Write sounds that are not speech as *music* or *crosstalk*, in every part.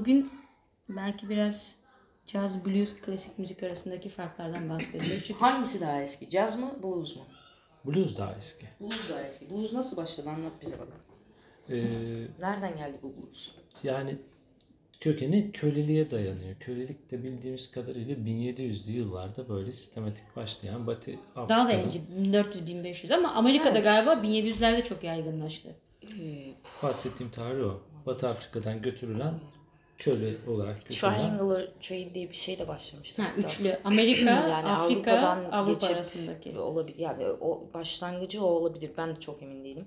bugün belki biraz caz, blues, klasik müzik arasındaki farklardan bahsedeceğiz. Çünkü Hangisi daha eski? Caz mı, blues mu? Blues daha eski. Blues daha eski. Blues nasıl başladı? Anlat bize bakalım. Ee, Nereden geldi bu blues? yani kökeni köleliğe dayanıyor. Kölelik de bildiğimiz kadarıyla 1700'lü yıllarda böyle sistematik başlayan Batı Afrika'da. daha da önce 1400-1500 ama Amerika'da Evet. galiba 1700'lerde çok yaygınlaştı. Ee, Bahsettiğim tarih o. Batı Afrika'dan götürülen köle olarak. Triangular Trade diye bir şeyle başlamıştı. Ha, üçlü. Amerika, *clears throat* Yani Afrika, Avrupa'dan Avrupa geçip- arasındaki. olabilir. Yani o başlangıcı o olabilir. Ben de çok emin değilim.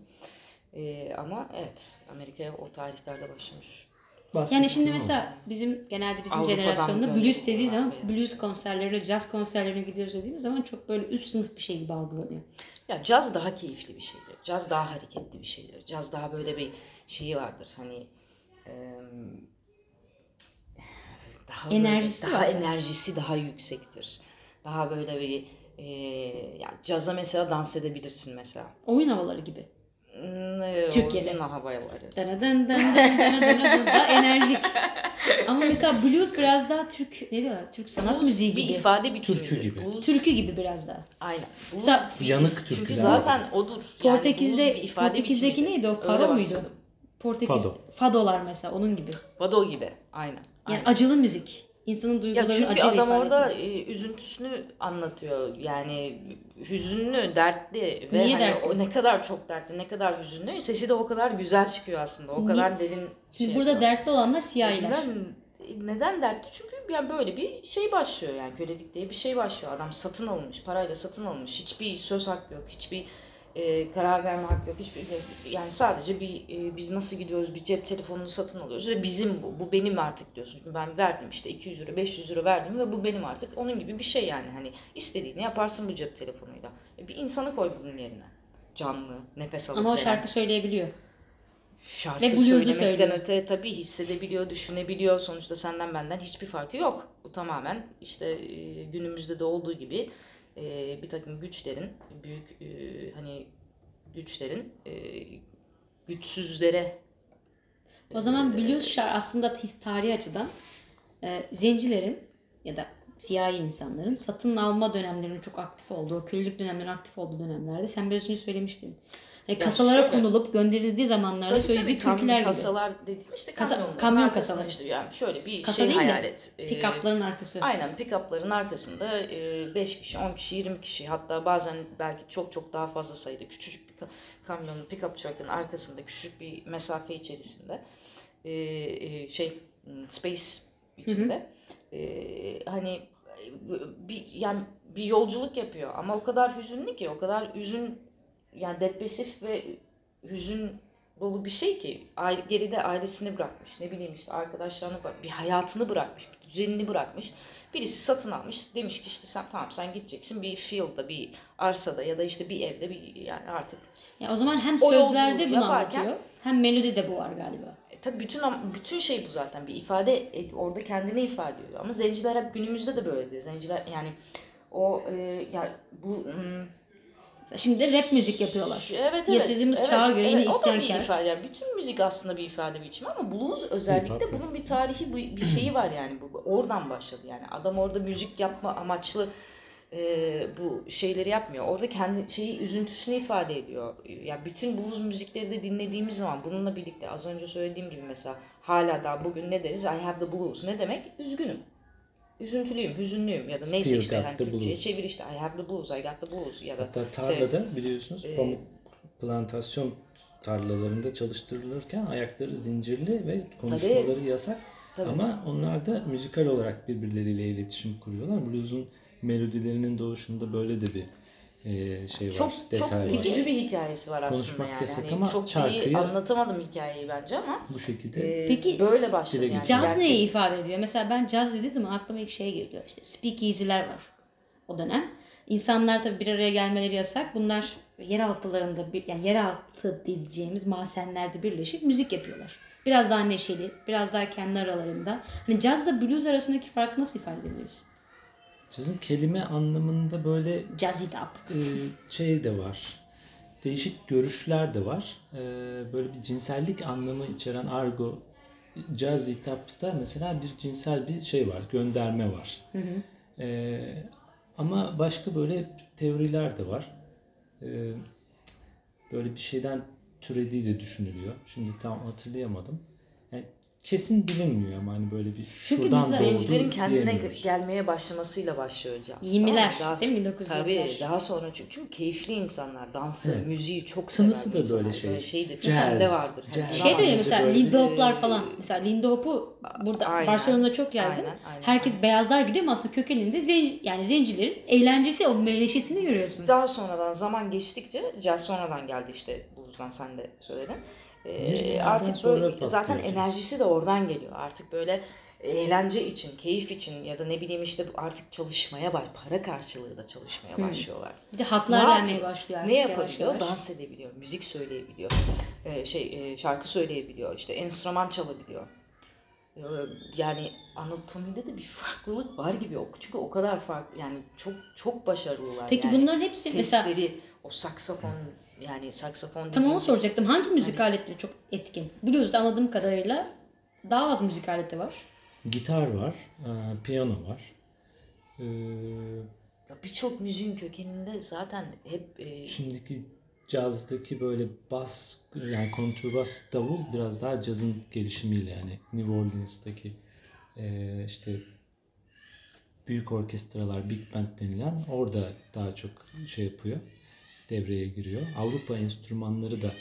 Ee, ama evet Amerika'ya o tarihlerde başlamış. Bahsettiğim Yani şimdi o. mesela bizim genelde bizim Avrupa'dan jenerasyonda blues dediği zaman blues konserlerine, jazz konserlerine gidiyoruz dediğimiz zaman çok böyle üst sınıf bir şey gibi algılanıyor. Ya caz daha keyifli bir şeydir. Caz daha hareketli bir şeydir. Caz daha böyle bir şeyi vardır. Hani em, daha böyle- Enerjisi daha var. enerjisi daha yüksektir. Daha böyle bir e, ya caza mesela dans edebilirsin mesela. Oyun havaları gibi. Hmm, Türkiye'de. oyun havaları. Dana dın dın dın dana dana dın. Daha enerjik. Ama mesela blues biraz daha Türk ne diyorlar? Türk sanat Blues müziği bir gibi. ifade biçimidir. Türkü gibi. Blues, Türkü gibi biraz daha. Aynen. Blues Mesela- bir- Yanık Çünkü türküler. zaten odur. Yani Portekiz'de bir Portekiz'deki biçimidir. neydi o? Fado muydu? Portekiz Fado. Fadolar mesela onun gibi. Vado gibi. Aynen. Yani aynen. acılı müzik. İnsanın duygularını çünkü acıyla adam ifade orada etmiş. e, üzüntüsünü anlatıyor. Yani hüzünlü, dertli ve Niye hani dertli? o ne kadar çok dertli, ne kadar hüzünlü. Sesi de o kadar güzel çıkıyor aslında. O Ni- kadar derin. Şimdi şey burada yapıyor. dertli olanlar siyahiler. Neden, neden dertli? Çünkü yani böyle bir şey başlıyor yani kölelik diye bir şey başlıyor. Adam satın alınmış, parayla satın alınmış. Hiçbir söz hakkı yok, hiçbir e, karar verme hakkı yok. Hiçbir yani sadece bir e, biz nasıl gidiyoruz bir cep telefonunu satın alıyoruz ve bizim bu, bu benim artık diyorsun. Çünkü ben verdim işte 200 lira, 500 lira verdim ve bu benim artık. Onun gibi bir şey yani hani istediğini yaparsın bu cep telefonuyla. E, bir insanı koy bunun yerine. Canlı, nefes alıp Ama o veren. şarkı söyleyebiliyor. Şarkı Ve söylemekten söylüyor. öte tabii hissedebiliyor, düşünebiliyor. Sonuçta senden benden hiçbir farkı yok. Bu tamamen işte e, günümüzde de olduğu gibi e, bir takım güçlerin, büyük e, hani güçlerin e, güçsüzlere O zaman e, şar aslında tarihi açıdan e, zencilerin ya da siyahi insanların satın alma dönemlerinin çok aktif olduğu, kölelik dönemlerinin aktif olduğu dönemlerde sen biraz önce söylemiştin. Yani Ya kasalara şöyle- konulup gönderildiği zamanlarda Tabii söylediği tabii türküler gibi. kasalar dediğim işte Kasa- kamyonların kamyon kasaları. işte yani şöyle bir Kasa şey değil de hayal et. E, Pick-up'ların arkası. Aynen pick-up'ların arkasında 5 kişi, 10 kişi, 20 kişi hatta bazen belki çok çok daha fazla sayıda küçücük bir ka- kamyonun pick-up truck'ın arkasında küçük bir mesafe içerisinde e, e, şey m, space içinde e, hani e, bir yani bir yolculuk yapıyor ama o kadar hüzünlü ki o kadar hüzün yani depresif ve hüzün dolu bir şey ki aile, geride ailesini bırakmış ne bileyim işte arkadaşlarını bir hayatını bırakmış bir düzenini bırakmış. Birisi satın almış demiş ki işte sen tamam sen gideceksin bir field'da bir arsada ya da işte bir evde bir yani artık Ya o zaman hem sözlerde bunu yaparken- anlatıyor hem melodide bu var galiba. E, tabii bütün bütün şey bu zaten bir ifade e, orada kendini ifade ediyor. Ama zenciler hep günümüzde de böyledir. Zenciler yani o e, ya bu hmm, Şimdi de rap müzik yapıyorlar. Evet evet. Yaşadığımız evet, çağa göre evet. O da bir isyankar. ifade. Yani bütün müzik aslında bir ifade biçimi ama blues özellikle bunun bir tarihi bir, şeyi var yani. Bu oradan başladı yani. Adam orada müzik yapma amaçlı e, bu şeyleri yapmıyor. Orada kendi şeyi üzüntüsünü ifade ediyor. Yani bütün blues müzikleri de dinlediğimiz zaman bununla birlikte az önce söylediğim gibi mesela hala daha bugün ne deriz? I have the blues. Ne demek? Üzgünüm. Üzüntülüyüm, hüzünlüyüm ya da neyse Still işte yani Türkçe'ye blues. çevir işte I have the blues, I got the blues ya da Hatta tarlada biliyorsunuz e, pamuk plantasyon tarlalarında çalıştırılırken ayakları zincirli ve konuşmaları yasak. tabii. Ama onlar da müzikal olarak birbirleriyle iletişim kuruyorlar. Blues'un melodilerinin doğuşunda böyle de bir e, şey var, çok çok detay var. üzücü bir hikayesi var aslında yani. Hani ama çok iyi anlatamadım hikayeyi bence ama Bu şekilde e, Peki, böyle başladı yani. Caz neyi ifade ediyor? Mesela ben caz dediği zaman aklıma ilk şey geliyor. İşte speakeasy'ler var o dönem. İnsanlar tabii bir araya gelmeleri yasak. Bunlar yeraltılarında bir yani yeraltı diyeceğimiz mahzenlerde birleşip müzik yapıyorlar. Biraz daha neşeli, biraz daha kendi aralarında. Hani cazla blues arasındaki farkı nasıl ifade edebiliriz? Cazın kelime anlamında böyle Jazz it up. e, şey de var. Değişik görüşler de var. E, böyle bir cinsellik anlamı içeren argo caz hitapta mesela bir cinsel bir şey var, gönderme var. Hı hı. Ee, ama başka böyle teoriler de var. Ee, böyle bir şeyden türediği de düşünülüyor. Şimdi tam hatırlayamadım. Kesin bilinmiyor ama hani böyle bir Çünkü şuradan mesela- doğdu Zencilerin kendine diyemiyoruz. gelmeye başlamasıyla başlıyor caz. 20'ler Tamam mı? değil mi? 1900'ler. Tabii daha sonra çünkü, çünkü keyifli insanlar, dansı, Evet. müziği çok sever. Tınısı da insanlar. böyle şey. şeydir. Jazz, Sende vardır. jazz. Hani Şey de öyle mesela böyle- Lindy Hop'lar falan. Mesela Lindy Hop'u burada Aynen. Barcelona'da çok yaygın. Aynen, aynen, Herkes aynen. beyazlar gidiyor ama aslında kökeninde zen, yani zencilerin eğlencesi o meyleşesini görüyorsun. Daha sonradan zaman geçtikçe caz sonradan geldi işte blues'dan sen de söyledin. Ee, Yirmilerden artık böyle zaten enerjisi de oradan geliyor. Artık böyle eğlence için, keyif için ya da ne bileyim işte artık çalışmaya baş, para karşılığı da çalışmaya Hmm. başlıyorlar. Bir de haklar vermeye başlıyor artık Ne yapabiliyor? yavaş. Dans edebiliyor, müzik söyleyebiliyor, ee, şey e, şarkı söyleyebiliyor, işte enstrüman çalabiliyor. Ee, Yani anatomide de bir farklılık var gibi. O- Çünkü o kadar farklı yani çok çok başarılılar. Peki yani. bunların hepsi mesela sesleri, o saksafon yani saksafon tam onu soracaktım. Hangi müzik Hani- aletleri çok etkin? Blues anladığım kadarıyla daha az müzik aleti var. Gitar var, e, piyano var. Ee, Ya birçok müziğin kökeninde zaten hep e, Şimdiki cazdaki böyle bas yani kontrbas davul biraz daha cazın gelişimiyle yani New Orleans'taki eee, işte büyük orkestralar Big Band denilen orada daha çok şey yapıyor devreye giriyor. Avrupa enstrümanları da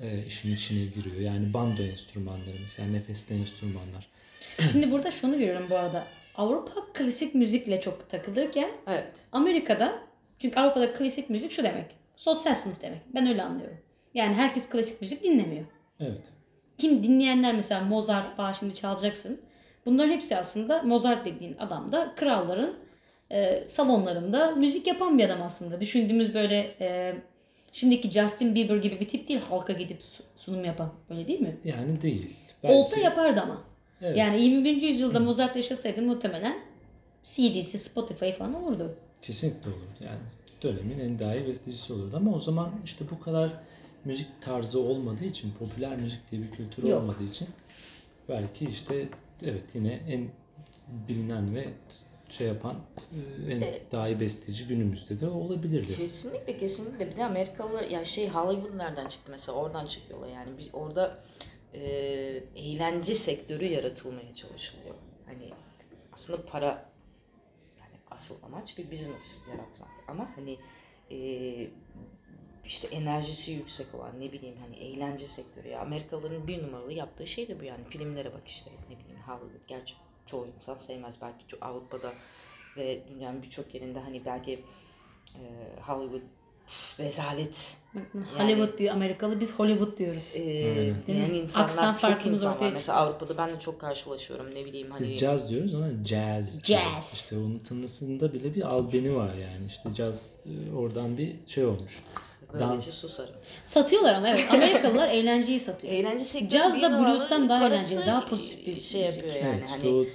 eee, işin içine giriyor. Yani bando enstrümanları mesela nefesli enstrümanlar. *clears throat* Şimdi burada şunu görüyorum bu arada. Avrupa klasik müzikle çok takılırken evet. Amerika'da çünkü Avrupa'da klasik müzik şu demek. Sosyal sınıf demek. Ben öyle anlıyorum. Yani herkes klasik müzik dinlemiyor. Evet. Kim dinleyenler mesela Mozart, Bach şimdi çalacaksın. Bunların hepsi aslında Mozart dediğin adam da kralların e, salonlarında müzik yapan bir adam aslında. Düşündüğümüz böyle e, şimdiki Justin Bieber gibi bir tip değil halka gidip su- sunum yapan. Öyle değil mi? Yani değil. Olsa Belki- yapardı ama. Evet. Yani 21. yüzyılda Mozart yaşasaydı muhtemelen CD'si, Spotify falan olurdu. Kesinlikle olurdu. Yani dönemin en daha iyi bestecisi olurdu ama o zaman işte bu kadar müzik tarzı olmadığı için, popüler müzik diye bir kültür Yok. olmadığı için belki işte evet yine en bilinen ve şey yapan e, en Evet. daha iyi besteci günümüzde de olabilirdi. Kesinlikle kesinlikle bir de Amerikalılar ya şey Hollywood nereden çıktı mesela oradan çıkıyorlar yani biz orada e, eğlence sektörü yaratılmaya çalışılıyor. Hani aslında para yani asıl amaç bir business yaratmak ama hani e, işte enerjisi yüksek olan ne bileyim hani eğlence sektörü ya Amerikalıların bir numaralı yaptığı şey de bu yani filmlere bak işte ne bileyim Hollywood gerçi çoğu insan sevmez belki çok Avrupa'da ve dünyanın birçok yerinde hani belki e, Hollywood rezalet Hollywood diyor Amerikalı biz Hollywood diyoruz. e, Aynen. diyen insanlar Aksan çok farkımız insan ortaya var. Mesela Avrupa'da ben de çok karşılaşıyorum ne bileyim hani Biz caz diyoruz ona jazz. Jazz. İşte onun tınısında bile bir albeni var yani. İşte caz e, oradan bir şey olmuş. böylece dans. susarım. Satıyorlar ama evet Amerikalılar *laughs* eğlenceyi satıyor. Eğlence sektörü Caz da blues'tan daha eğlenceli, daha pozitif bir şey müzik. yapıyor yani evet hani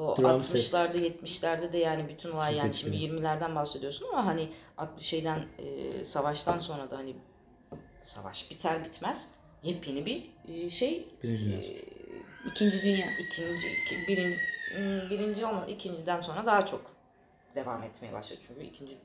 o drum set. 60'larda 70'lerde de yani bütün olay Çok yani şimdi etkili. 20'lerden bahsediyorsun ama hani 60 şeyden e, savaştan sonra da hani savaş biter bitmez yepyeni bir e, şey birinci dünya e. İkinci Dünya. ikinci iki, birin, hmm, birinci olmadı ikinciden sonra daha çok devam etmeye başladı çünkü ikinci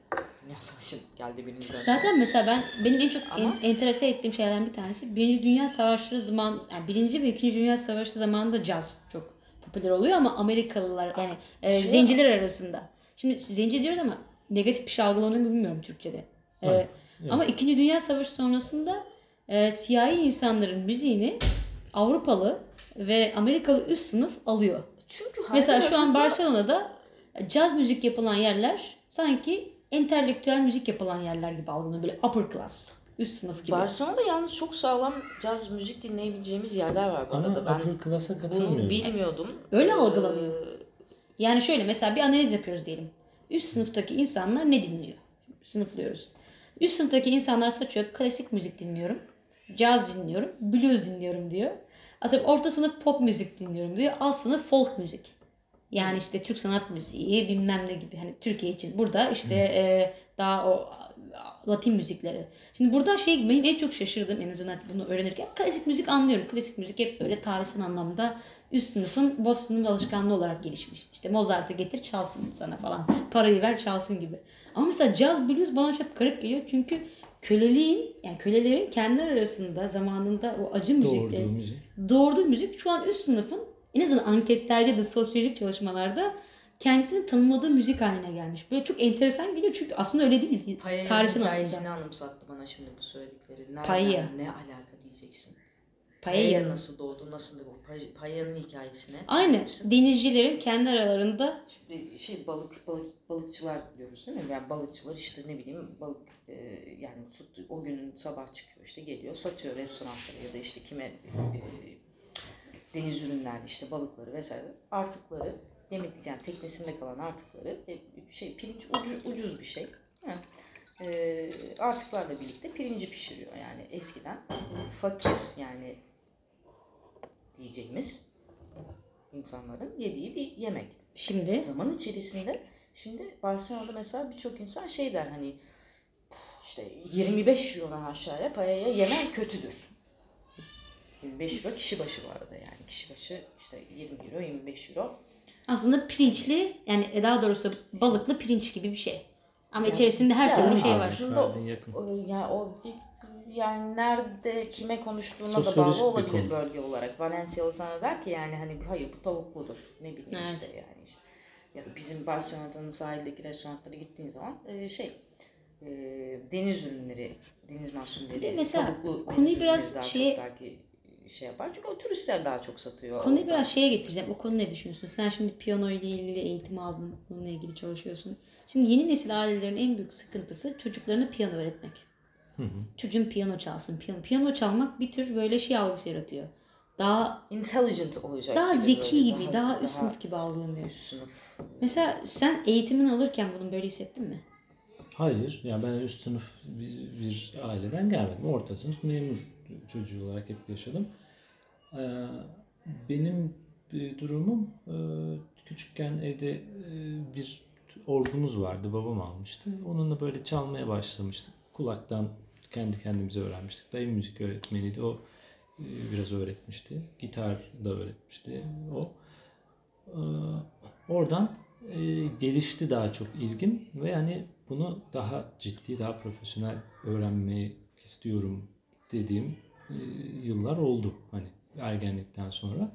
dünya savaşı geldi birinciden sonra. Zaten mesela ben benim en çok Ama- en, enterese ettiğim şeylerden bir tanesi Birinci Dünya Savaşları zaman yani Birinci ve İkinci Dünya Savaşı zamanında caz çok popüler oluyor ama Amerikalılar yani e, Şey- zenciler arasında. Şimdi zenci diyoruz ama negatif bir şey algılanıyor bilmiyorum Türkçe'de. E, evet. Ama İkinci Dünya Savaşı sonrasında e, siyahi insanların müziğini Avrupalı ve Amerikalı üst sınıf alıyor. çünkü Mesela şu an Barcelona'da caz müzik yapılan yerler sanki entelektüel müzik yapılan yerler gibi algılanıyor. Böyle upper class, üst sınıf gibi. Barcelona'da yalnız çok sağlam caz müzik dinleyebileceğimiz yerler var bu Ama arada. Ben upper class'a bunu katılmıyorum. bilmiyordum. Öyle Ee, algılanıyor. Yani şöyle mesela bir analiz yapıyoruz diyelim. Üst sınıftaki insanlar ne dinliyor? Sınıflıyoruz. Üst sınıftaki insanlar saçıyor klasik müzik dinliyorum. Caz dinliyorum. Blues dinliyorum diyor. Atıyorum orta sınıf pop müzik dinliyorum diyor. Alt sınıf folk müzik. Yani işte Türk sanat müziği bilmem ne gibi. Hani Türkiye için burada işte e, Daha o Latin müzikleri. Şimdi burada şey benim en çok şaşırdığım en azından bunu öğrenirken klasik müzik anlıyorum. Klasik müzik hep böyle tarihsel anlamda üst sınıfın boş sınıf alışkanlığı olarak gelişmiş. İşte Mozart'ı getir çalsın sana falan. Parayı ver çalsın gibi. Ama mesela jazz blues bana çok garip geliyor çünkü köleliğin yani kölelerin kendileri arasında zamanında o acı Doğurduğu müzik. doğurduğu müzik şu an üst sınıfın en azından anketlerde ve sosyolojik çalışmalarda kendisini tanımladığı müzik haline gelmiş. Böyle çok enteresan geliyor çünkü aslında öyle değil. Paya'nın Tarihsel hikayesini anımsattı bana şimdi bu söyledikleri. Nereden, Paya. ne alaka diyeceksin. Paella. Paya nasıl doğdu, nasıl? Pay- Paya'nın hikayesini. Aynı. Denizcilerin kendi aralarında Şimdi şey balık balık balıkçılar diyoruz değil mi? Yani balıkçılar işte ne bileyim balık e, yani tut, o günün sabah çıkıyor işte geliyor satıyor restoranlara ya da işte kime e, deniz ürünlerini işte balıkları vesaire artıkları yemek yani teknesinde kalan artıkları e, şey pirinç ucu- ucuz bir şey. Yani, e, artıklarla birlikte pirinci pişiriyor yani eskiden e, fakir yani diyeceğimiz insanların yediği bir yemek şimdi zaman içerisinde şimdi Barcelona'da mesela birçok insan şey der hani işte 25 Euro'dan aşağıya payaya yemen kötüdür. 25 Euro kişi başı bu arada yani kişi başı işte 20 Euro 25 Euro. Aslında pirinçli yani daha doğrusu balıklı pirinç gibi bir şey. Ama Yani- içerisinde her türlü şey var. aslında- Verdin yakın. O- Yani o yani nerede kime konuştuğuna da Sosyolojik bağlı olabilir konu. bölge olarak. Valencialı sana der ki yani hani hayır bu tavukludur. Ne bileyim Evet. işte yani işte. Ya da bizim Barcelona'nın sahildeki restoranlara gittiğin zaman e, şey e, deniz ürünleri, deniz mahsulleri, Bir de mesela tavuklu konuyu deniz biraz ürünleri daha şeye- çok belki şey yapar. Çünkü o turistler daha çok satıyor. Konuyu orada. biraz şeye getireceğim. O konu ne düşünüyorsun? Sen şimdi piyano ile ilgili eğitim aldın. Bununla ilgili çalışıyorsun. Şimdi yeni nesil ailelerin en büyük sıkıntısı çocuklarına piyano öğretmek. Hı hı. Çocuğun piyano çalsın. Piyano, piyano çalmak bir tür böyle şey algısı yaratıyor. Daha intelligent olacak. daha gibi zeki böyle, gibi, daha, üst sınıf gibi algılanıyor. üst sınıf. Mesela sen eğitimini alırken bunu böyle hissettin mi? Hayır. Yani ben üst sınıf bir, bir aileden gelmedim. Orta sınıf memur çocuğu olarak hep yaşadım. Ee, benim bir durumum e, küçükken evde e, bir orgumuz vardı. Babam almıştı. Onunla böyle çalmaya başlamıştık. Kulaktan kendi kendimize öğrenmiştik. Dayım müzik öğretmeniydi. O e, biraz öğretmişti. Gitar da öğretmişti. O. Ee, oradan e, gelişti daha çok ilgim ve yani bunu daha ciddi, daha profesyonel öğrenmeyi istiyorum dediğim e, yıllar oldu hani ergenlikten sonra.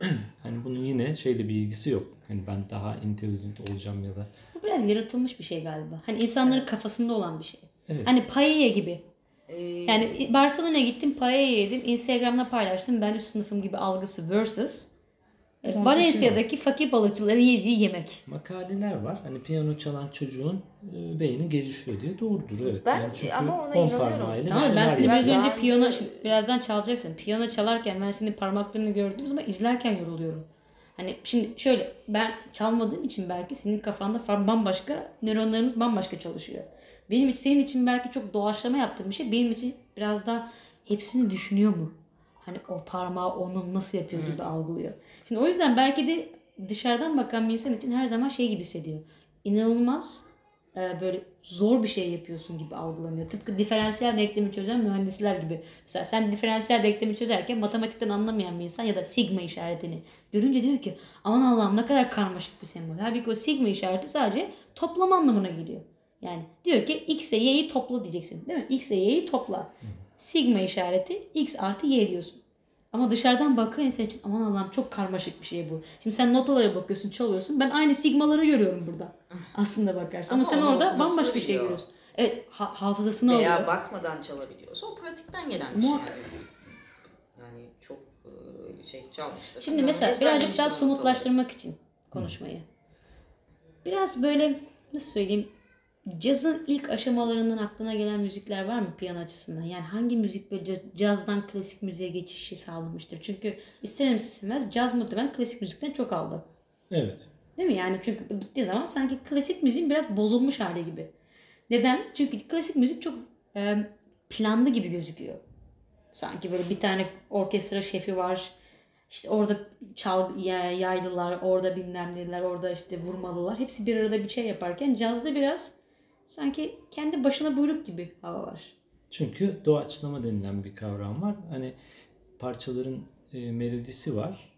*clears throat* hani bunun yine şeyle bir ilgisi yok. Hani ben daha intelligent olacağım ya da Bu biraz yaratılmış bir şey galiba. Hani insanların kafasında olan bir şey. evet. Hani paella gibi. Ee, Yani Barcelona'ya gittim paella yedim. Instagram'da paylaştım. Ben üst sınıfım gibi algısı versus Biraz Valencia'daki fakir balıkçıların yediği yemek. makaleler var. Hani piyano çalan çocuğun e, beyni gelişiyor diye doğrudur evet. Ben- yani çünkü ama ona on inanıyorum. Tamam ben Ben- biraz önce ben- piyano, şimdi birazdan çalacaksın. Piyano çalarken ben senin parmaklarını gördüğüm zaman izlerken yoruluyorum. Hani şimdi şöyle ben çalmadığım için belki senin kafanda fa- bambaşka nöronlarımız bambaşka çalışıyor. Benim için senin için belki çok doğaçlama yaptığım bir şey benim için biraz daha hepsini düşünüyor mu? Hani o parmağı onun nasıl yapıyor Hı. gibi algılıyor. Şimdi o yüzden belki de dışarıdan bakan bir insan için her zaman şey gibi hissediyor. İnanılmaz e, böyle zor bir şey yapıyorsun gibi algılanıyor. Tıpkı diferansiyel denklemi çözen mühendisler gibi. Mesela sen diferansiyel denklemi çözerken matematikten anlamayan bir insan ya da sigma işaretini görünce diyor ki aman Allah'ım ne kadar karmaşık bir sembol. Halbuki o sigma işareti sadece toplama anlamına geliyor. Yani diyor ki x ile y'yi topla diyeceksin değil mi? x ile y'yi topla. Sigma işareti x artı y diyorsun. Ama dışarıdan bakan insan için aman Allah'ım çok karmaşık bir şey bu. Şimdi sen notalara bakıyorsun, çalıyorsun. Ben aynı sigmaları görüyorum burada. *laughs* Aslında bakarsan. Ama, Ama sen orada bambaşka bir şey biliyor. görüyorsun. Evet, ha- hafızasını veya alıyor. bakmadan çalabiliyorsa o pratikten gelen bir şey Muhakkak. yani. Yani çok şey çalmıştır. Şimdi Ama mesela birazcık daha somutlaştırmak için konuşmayı. Biraz böyle nasıl söyleyeyim cazın ilk aşamalarından aklına gelen müzikler var mı piyano açısından? Yani hangi müzik böyle ca- cazdan klasik müziğe geçişi sağlamıştır? Çünkü ister istemez caz muhtemelen klasik müzikten çok aldı. Evet. Değil mi? Yani çünkü gittiği zaman sanki klasik müziğin biraz bozulmuş hali gibi. Neden? Çünkü klasik müzik çok e, planlı gibi gözüküyor. Sanki böyle bir tane orkestra şefi var. İşte orada çal ya- yaylılar, orada bilmem neler, orada işte vurmalılar. Hepsi bir arada bir şey yaparken cazda biraz sanki kendi başına buyruk gibi hava var. Çünkü doğaçlama denilen bir kavram var. Hani parçaların e, melodisi var.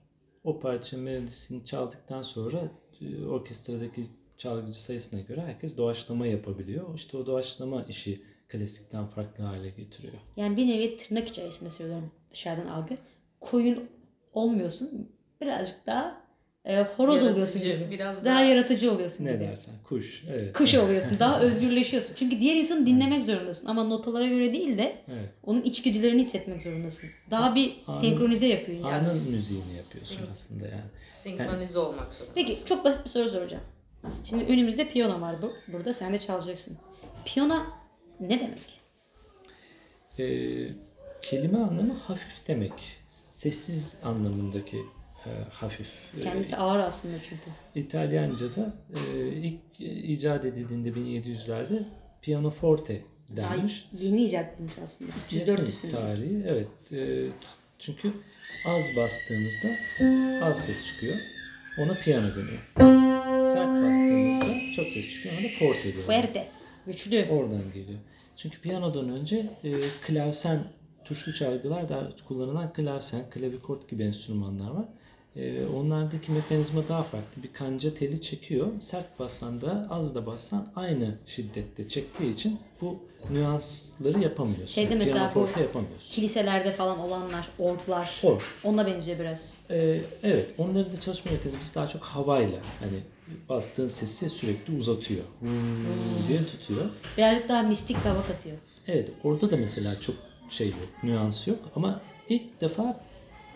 O parça melodisini çaldıktan sonra e, orkestradaki çalgıcı sayısına göre herkes doğaçlama yapabiliyor. İşte o doğaçlama işi klasikten farklı hale getiriyor. Yani bir nevi tırnak içerisinde söylüyorum dışarıdan algı. Koyun olmuyorsun. Birazcık daha e, horoz Yaratıcı, oluyorsun gibi. biraz daha, daha- yaratıcı oluyorsun Ne gibi. dersen kuş. Evet. Kuş *laughs* oluyorsun. Daha özgürleşiyorsun. Çünkü diğer insanı dinlemek zorundasın. Ama notalara göre değil de Evet. onun içgüdülerini hissetmek zorundasın. Daha bir Anın- senkronize yapıyor insan. Anın müziğini yapıyorsun Evet. aslında yani. Senkronize olmak zorunda. Peki çok basit bir soru soracağım. Şimdi önümüzde piyano var bu. Burada sen de çalacaksın. Piyano ne demek? Ee, kelime anlamı hafif demek. Sessiz anlamındaki hafif. Ee, Kendisi ağır aslında çünkü. İtalyanca'da e, ilk icat edildiğinde 1700'lerde pianoforte Daha denmiş. yeni icat edilmiş aslında. Yakın 300-400 sene. tarihi. Evet. E, çünkü az bastığımızda az ses çıkıyor. Ona piyano deniyor. Sert bastığımızda çok ses çıkıyor. Ona da forte deniyor. Fuerte. Güçlü. Oradan geliyor. Çünkü piyanodan önce e, klavsen tuşlu çalgılar daha kullanılan klavsen, klavikord gibi enstrümanlar var. E, onlardaki mekanizma daha farklı. Bir kanca teli çekiyor. Sert bassan da az da bassan aynı şiddette çektiği için bu nüansları yapamıyorsun. Şeyde mesela bu- yapamıyorsun. Kiliselerde falan olanlar, orglar. Or. Ona benziyor biraz. E, evet, onların da çalışma mekanizması daha çok havayla. Hani bastığın sesi sürekli uzatıyor. Hmm, diye tutuyor. Birazcık daha mistik hava katıyor. Evet orada da mesela çok şey yok, nüans yok ama ilk defa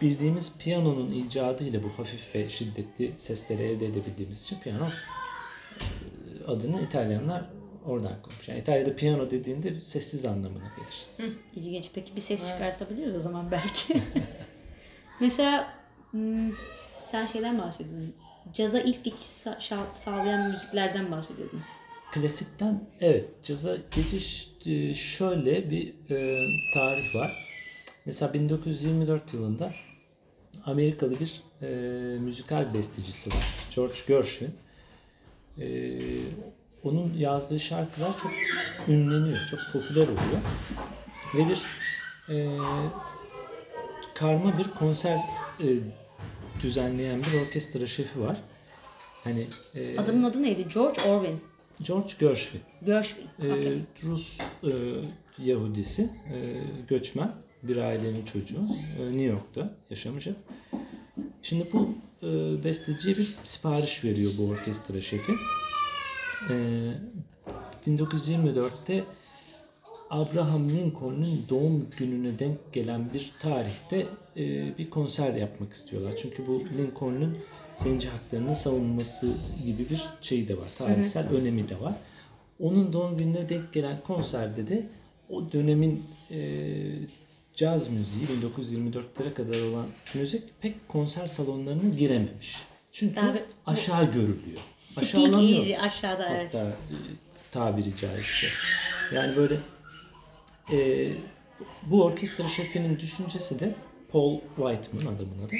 bildiğimiz piyanonun icadıyla bu hafif ve şiddetli sesleri elde edebildiğimiz için piyano e, adını İtalyanlar oradan koymuş. Yani İtalya'da piyano dediğinde sessiz anlamına gelir. İlginç. Peki bir ses Evet. çıkartabiliriz o zaman belki. *laughs* Mesela hmm, sen şeyden bahsediyordun. Caza ilk geçiş sa- sağlayan müziklerden bahsediyordun. Klasikten evet caza geçiş e, şöyle bir e, tarih var. Mesela 1924 yılında Amerikalı bir e, müzikal bestecisi var. George Gershwin. E, onun yazdığı şarkılar çok ünleniyor, çok popüler oluyor. Ve bir e, karma bir konser e, düzenleyen bir orkestra şefi var. Hani e, Adamın adı neydi? George Orwell. George Gershwin. Gershwin. Okey. Rus e, Yahudisi, e, göçmen bir ailenin çocuğu. E, New York'ta yaşamış hep. Şimdi bu e, besteciye bir sipariş veriyor bu orkestra şefi. E, 1924'te Abraham Lincoln'un doğum gününe denk gelen bir tarihte e, bir konser yapmak istiyorlar. Çünkü bu Lincoln'un zenci haklarının savunması gibi bir şey de var. Tarihsel önemi de var. Onun doğum gününe denk gelen konserde de o dönemin e, caz müziği 1924'lere kadar olan müzik pek konser salonlarına girememiş. Çünkü bir- aşağı görülüyor. Aşağılanıyor easy aşağıda evet. hatta e, tabiri caizse. Yani böyle e, bu orkestra şefinin düşüncesi de Paul Whiteman adamın adı.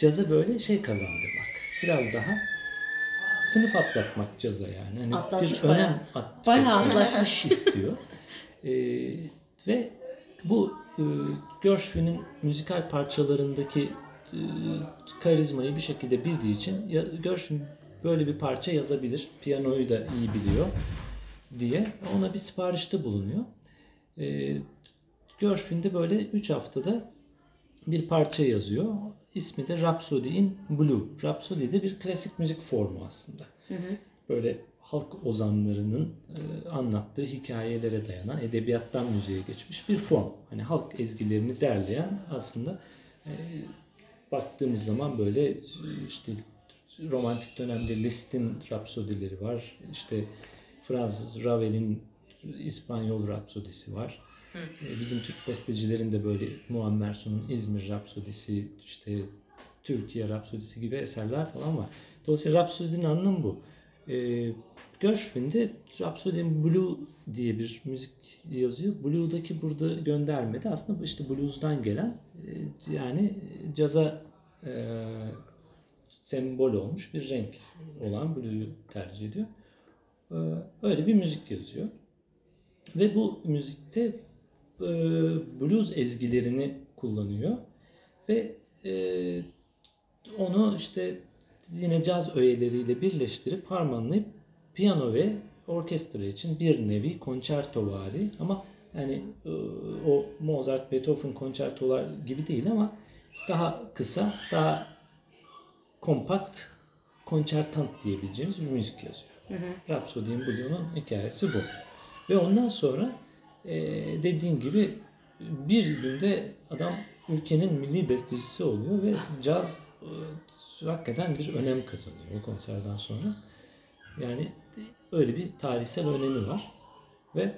Caza böyle şey kazandırmak. Biraz daha sınıf atlatmak caza yani. Hani Atlatmış bir bayağı. önem at- Bayağı *laughs* atlatmak atlatmış. istiyor. E, ve bu e, Gershwin'in müzikal parçalarındaki e, karizmayı bir şekilde bildiği için ya, Gershwin böyle bir parça yazabilir. Piyanoyu da iyi biliyor diye ona bir siparişte bulunuyor. E, Gershwin de böyle 3 haftada bir parça yazıyor. İsmi de Rhapsody in Blue. Rhapsody de bir klasik müzik formu aslında. Hı hı. Böyle halk ozanlarının e, anlattığı hikayelere dayanan edebiyattan müziğe geçmiş bir form. Hani halk ezgilerini derleyen aslında e, baktığımız zaman böyle işte romantik dönemde Liszt'in rapsodileri var. İşte Fransız Ravel'in İspanyol rapsodisi var. E, Bizim Türk bestecilerin de böyle Muammer Sun'un İzmir Rapsodisi, işte Türkiye Rapsodisi gibi eserler falan var. Dolayısıyla Rapsodi'nin anlamı bu. E, Gershwin'de Rhapsody in Blue diye bir müzik yazıyor. Blue'daki burada gönderme de aslında bu işte blues'dan gelen e, yani caza e, sembol olmuş bir renk olan Blue'yu tercih ediyor. Ee, öyle bir müzik yazıyor. Ve bu müzikte e, blues ezgilerini kullanıyor ve e, onu işte yine caz öğeleriyle birleştirip harmanlayıp piyano ve orkestra için bir nevi konçertovari ama yani e, o Mozart, Beethoven konçertolar gibi değil ama daha kısa, daha kompakt konçertant diyebileceğimiz bir müzik yazıyor. Hı hı. Rhapsody in Blue'nun hikayesi bu. Ve ondan sonra e, dediğim gibi bir günde adam ülkenin milli bestecisi oluyor ve caz e, hakikaten bir önem kazanıyor o konserden sonra. Yani öyle bir tarihsel önemi var. Ve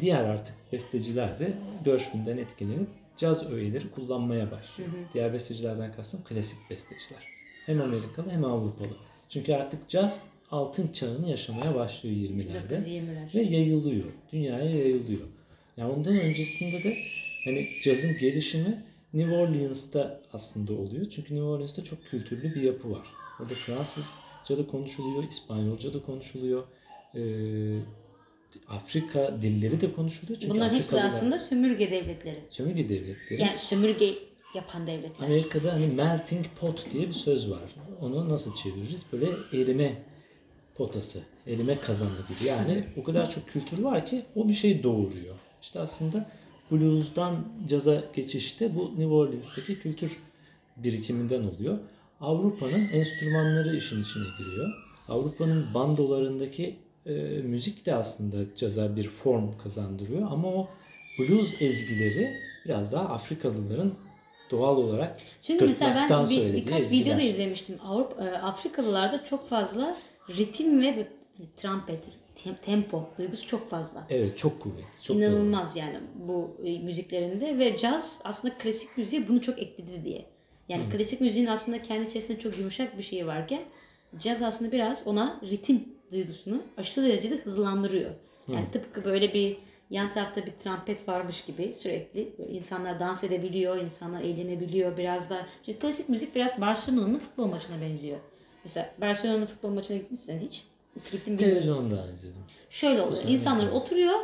diğer artık besteciler de Gershwin'den etkilenip caz öğeleri kullanmaya başlıyor. Hı hı. Diğer bestecilerden kastım klasik besteciler. Hem Amerikalı hem Avrupalı. Çünkü artık caz altın çağını yaşamaya başlıyor 20'lerde 1920'ler. ve yayılıyor. Dünyaya yayılıyor. Yani ondan öncesinde de hani cazın gelişimi New Orleans'ta aslında oluyor. Çünkü New Orleans'ta çok kültürlü bir yapı var. Orada Fransızca da konuşuluyor, İspanyolca da konuşuluyor. Ee, Afrika dilleri de konuşuluyor. Çünkü Bunların hepsi aslında sömürge devletleri. sömürge devletleri. Yani sömürge yapan devletler. Amerika'da hani melting pot diye bir söz var. Onu nasıl çeviririz? Böyle erime potası, erime kazanı gibi. Yani o kadar çok kültür var ki o bir şey doğuruyor. İşte aslında blues'dan caza geçişte bu New Orleans'taki kültür birikiminden oluyor. Avrupa'nın enstrümanları işin içine giriyor. Avrupa'nın bandolarındaki e, müzik de aslında caza bir form kazandırıyor ama o blues ezgileri biraz daha Afrikalıların doğal olarak Çünkü mesela ben bir, birkaç ezgiler. videoda izlemiştim. Avrupa, e, Afrikalılarda çok fazla ritim ve trumpet, tem- tempo duygusu çok fazla. evet çok kuvvetli. Çok İnanılmaz yani bu e, müziklerinde ve caz aslında klasik müziğe bunu çok ekledi diye. Yani Hı. klasik müziğin aslında kendi içerisinde çok yumuşak bir şeyi varken caz aslında biraz ona ritim duygusunu aşırı derecede hızlandırıyor. Yani Hı. tıpkı böyle bir yan tarafta bir trompet varmış gibi sürekli insanlar dans edebiliyor, insanlar eğlenebiliyor biraz da. Çünkü klasik müzik biraz Barcelona'nın futbol maçına benziyor. Mesela Barcelona'nın futbol maçına gitmişsen hiç. Gittim bilmiyorum. Televizyondan izledim. Şöyle oluyor. sahne İnsanlar oturuyor,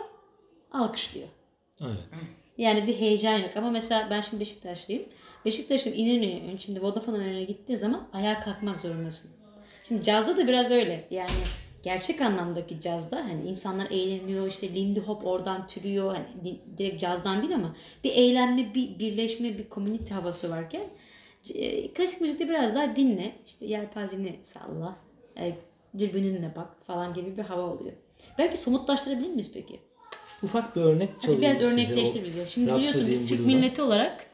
alkışlıyor. Evet. Yani bir heyecan yok. Ama mesela ben şimdi Beşiktaşlıyım. Beşiktaş'ın İnönü'ye, şimdi Vodafone önüne gittiği zaman ayağa kalkmak zorundasın. Şimdi cazda da biraz öyle. Yani gerçek anlamdaki cazda hani insanlar eğleniyor işte Lindy Hop oradan türüyor hani di- direkt cazdan değil ama bir eğlenme bir birleşme bir komünite havası varken e, klasik müzikte biraz daha dinle işte yelpazeni salla e, dürbününle bak falan gibi bir hava oluyor. Belki somutlaştırabilir miyiz peki? Ufak bir örnek Hadi çalayım biraz size. örnekleştir bize. Şimdi biliyorsun biz Türk milleti olarak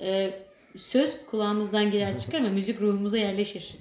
e, söz kulağımızdan girer çıkar ama müzik ruhumuza yerleşir.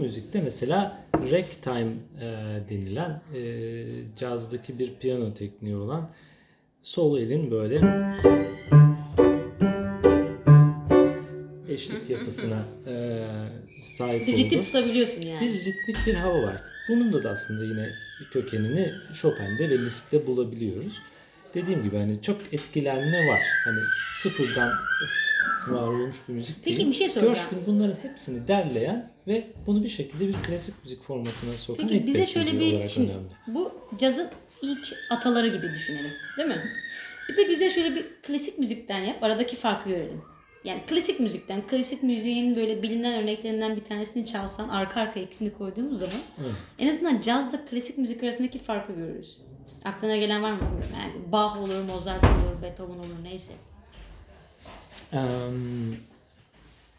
Müzikte mesela ragtime e, denilen e, cazdaki bir piyano tekniği olan sol elin böyle eşlik yapısına e, sahip Bir ritim tutabiliyorsun yani. Bir ritmik bir hava var. Bunun da, da aslında yine kökenini Chopin'de ve Liszt'te bulabiliyoruz. Dediğim gibi hani çok etkilenme var. Hani sıfırdan var olmuş bir müzik Peki değil. bir şey soracağım. Gershwin bunların hepsini derleyen ve bunu bir şekilde bir klasik müzik formatına sokan Peki bize şöyle bir şimdi önemli. bu cazın ilk ataları gibi düşünelim. Değil mi? Bir de bize şöyle bir klasik müzikten yap. Aradaki farkı görelim. Yani klasik müzikten, klasik müziğin böyle bilinen örneklerinden bir tanesini çalsan arka arka ikisini koyduğumuz zaman Evet. en azından cazla klasik müzik arasındaki farkı görürüz. Aklına gelen var mı. Yani Bach olur, Mozart olur, Beethoven olur neyse. Em,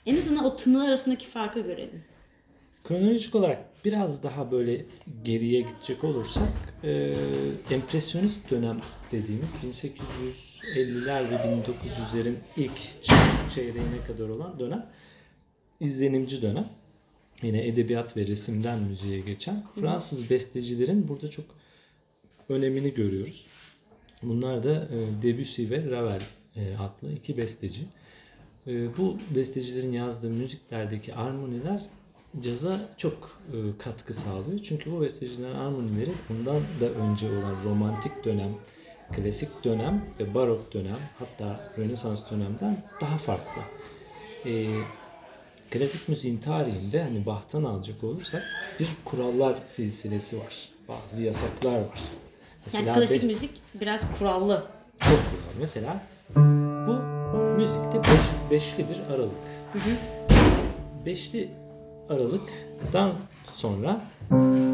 En azından o tını arasındaki farkı görelim. Kronolojik olarak biraz daha böyle geriye gidecek olursak e, empresyonist dönem dediğimiz 1850'ler ve 1900'lerin ilk çeyreğine kadar olan dönem izlenimci dönem. Yine edebiyat ve resimden müziğe geçen Fransız bestecilerin burada çok önemini görüyoruz. Bunlar da e, Debussy ve Ravel adlı iki besteci. E, bu bestecilerin yazdığı müziklerdeki armoniler caza çok e, katkı sağlıyor. Çünkü bu bestecilerin armonileri bundan da önce olan romantik dönem, klasik dönem ve barok dönem hatta Rönesans dönemden daha farklı. E, klasik müziğin tarihinde hani Bach'tan alacak olursak bir kurallar silsilesi var. Bazı yasaklar var. Yani klasik be- müzik biraz kurallı. çok kural. Mesela bu müzikte beş, beşli bir aralık. Hı hı. Beşli aralıktan sonra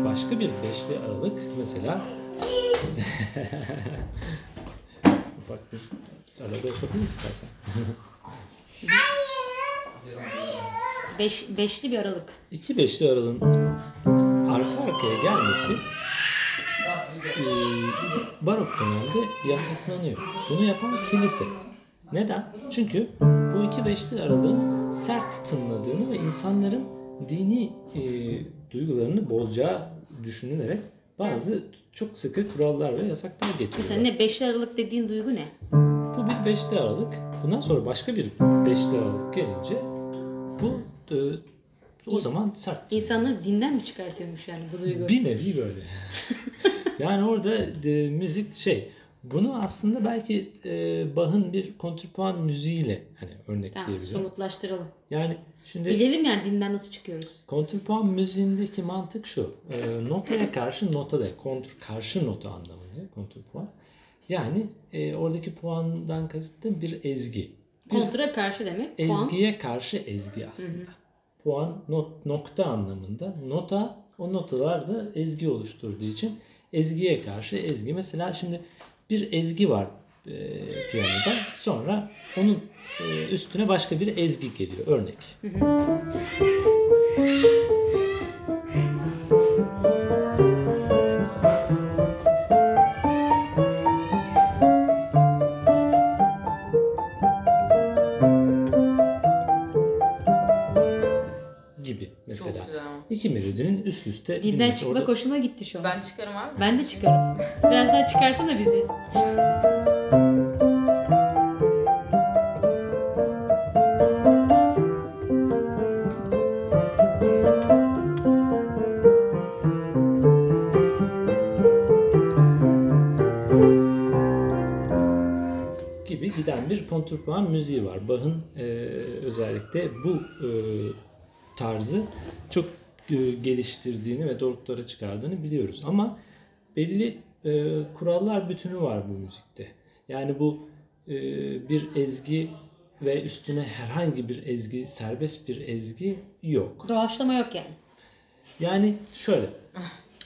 başka bir beşli aralık mesela *laughs* ufak bir arada yapabiliriz istersen. Beş, beşli bir aralık. İki beşli aralığın arka arkaya gelmesi e, barok dönemde yasaklanıyor. Bunu yapan kilise. Neden? Çünkü bu iki beşli aralığın sert tınladığını ve insanların dini e, duygularını bozacağı düşünülerek bazı çok sıkı kurallar ve yasaklar getiriyor. Mesela ne beşli aralık dediğin duygu ne? Bu bir beşli aralık. Bundan sonra başka bir beşli aralık gelince bu e, o İns- zaman sert. İnsanları dinden mi çıkartıyormuş yani bu duygu? Bir nevi böyle. *laughs* yani orada e, müzik şey bunu aslında belki e, Bach'ın bir kontrpuan müziğiyle hani Tamam örnekleyebilirim. somutlaştıralım. Yani şimdi Bilelim yani dinden nasıl çıkıyoruz. kontrpuan müziğindeki mantık şu. E, notaya karşı nota da kontr karşı nota anlamında kontrpuan. Yani e, oradaki puandan kasıtım bir ezgi. Bir Kontra karşı demek. Puan. ezgiye karşı ezgi aslında. Puan not, nokta anlamında. Nota o notalar da ezgi oluşturduğu için ezgiye karşı ezgi. Mesela şimdi bir ezgi var e, piyanoda. Sonra onun e, üstüne başka bir ezgi geliyor. Örnek. Hı hı. Üst üste Dinden binmesi. çıkmak Orada hoşuma gitti şu an. Ben, Ben çıkarım abi. de çıkarım. Biraz daha çıkarsana bizi. gibi giden bir kontrpuan müziği var. Bach'ın e, özellikle bu e, tarzı çok geliştirdiğini ve doruklara çıkardığını biliyoruz. Ama belli e, kurallar bütünü var bu müzikte. Yani bu e, bir ezgi ve üstüne herhangi bir ezgi, serbest bir ezgi yok. Doğaçlama yok yani. Yani şöyle,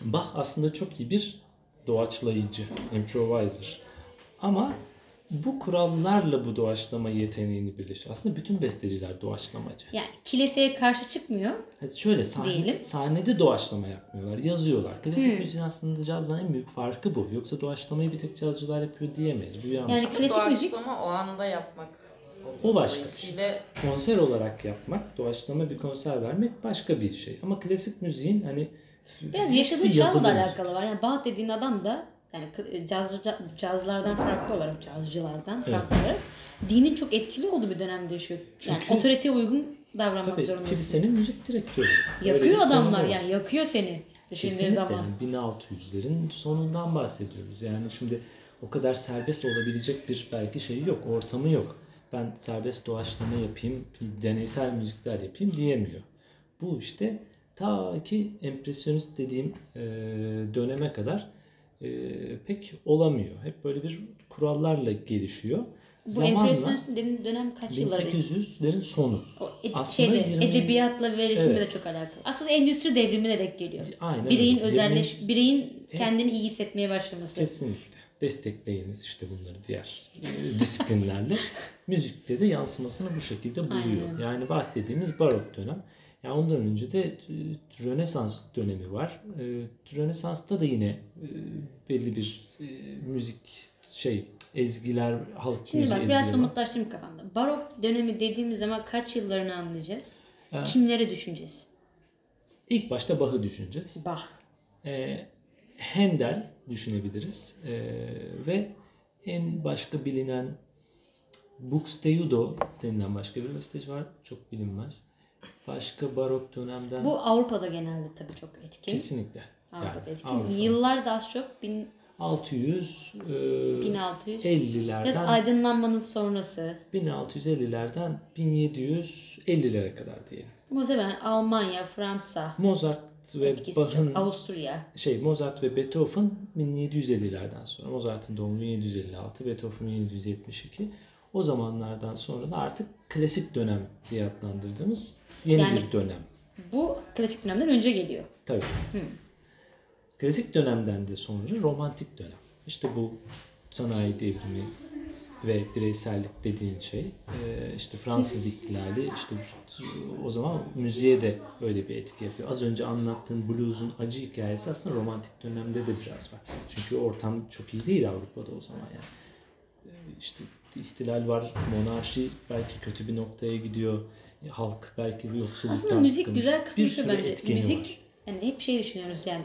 Bach aslında çok iyi bir doğaçlayıcı, improviser. Ama bu kurallarla bu doğaçlama yeteneğini birleştiriyor. Aslında bütün besteciler doğaçlamacı. Yani kiliseye karşı çıkmıyor. Yani şöyle sahne, Diyelim. sahnede doğaçlama yapmıyorlar, yazıyorlar. Klasik Hmm. müziğin aslında cazdan en büyük farkı bu. Yoksa doğaçlamayı bir tek cazcılar yapıyor diyemeyiz. Bu yanlış. Yani klasik müzik Doğaçlama o anda yapmak. O başka bir şey. Konser olarak yapmak, doğaçlama bir konser vermek başka bir şey. Ama klasik müziğin hani biraz yaşadığı çağla da alakalı var. Yani Bach dediğin adam da yani kı- caz, cazlardan farklı olarak, cazcılardan Evet. farklı olarak dinin çok etkili olduğu bir dönemde yaşıyor. Yani Çünkü- otoriteye uygun davranmak Tabii zorundasın. kilisenin müzik direktörü. Yakıyor adamlar yani yakıyor seni Kesinlikle zaman. yani 1600'lerin sonundan bahsediyoruz. Yani şimdi o kadar serbest olabilecek bir belki şeyi yok, ortamı yok. Ben serbest doğaçlama yapayım, deneysel müzikler yapayım diyemiyor. Bu işte ta ki empresyonist dediğim e, döneme kadar e, pek olamıyor. Hep böyle bir kurallarla gelişiyor. Bu Zamanla empresyonist dönem kaç yılları? 1800'lerin sonu. O ed- Aslında şeyde, 20 edebiyatla ve resimle Evet. de çok alakalı. Aslında endüstri devrimine dek geliyor. Aynen Bireyin öyle. özelleş, Yirmi- bireyin kendini iyi hissetmeye başlaması. Kesinlikle. Destekleyiniz işte bunları diğer e, disiplinlerle. *laughs* Müzikte de yansımasını bu şekilde buluyor. Aynen. Yani bahsettiğimiz barok dönem. Yani ondan önce de e, Rönesans dönemi var. E, Rönesans'ta da yine e, belli bir müzik şey ezgiler, halk Şimdi müziği bak biraz var. somutlaştırayım kafamda. Barok dönemi dediğimiz zaman kaç yıllarını anlayacağız? E, Kimleri düşüneceğiz? İlk başta Bach'ı düşüneceğiz. Bach. E, Handel düşünebiliriz. E, ve en başka bilinen Buxtehude denilen başka bir besteci var. Çok bilinmez. Başka barok dönemden Bu Avrupa'da genelde tabii çok etkin. kesinlikle. Avrupa'da Yani etkin. Avrupa. Yıllar da az çok bin, 600 e, 1600. Biraz 50'lerden aydınlanmanın sonrası. 1650'lerden 1750'lere kadar diyelim. Muhtemelen Almanya, Fransa Mozart ve Bach'ın. Avusturya. şey Mozart ve Beethoven 1750'lerden sonra Mozart'ın doğumu 1756, Beethoven 1772. O zamanlardan sonra da artık klasik dönem diye adlandırdığımız yeni Yani- bir dönem. Bu klasik dönemden önce geliyor. Tabii. Hı. Klasik dönemden de sonra romantik dönem. İşte bu sanayi devrimi ve bireysellik dediğin şey. Ee, işte Fransız ihtilali işte o zaman müziğe de öyle bir etki yapıyor. Az önce anlattığın blues'un acı hikayesi aslında romantik dönemde de biraz var. Çünkü ortam çok iyi değil Avrupa'da o zaman yani. Ee, İşte ihtilal var, monarşi belki kötü bir noktaya gidiyor. Halk belki yoksulluktan Aslında müzik sıkılmış. güzel kısmı bir bence. Müzik var. yani hep şey düşünüyoruz yani.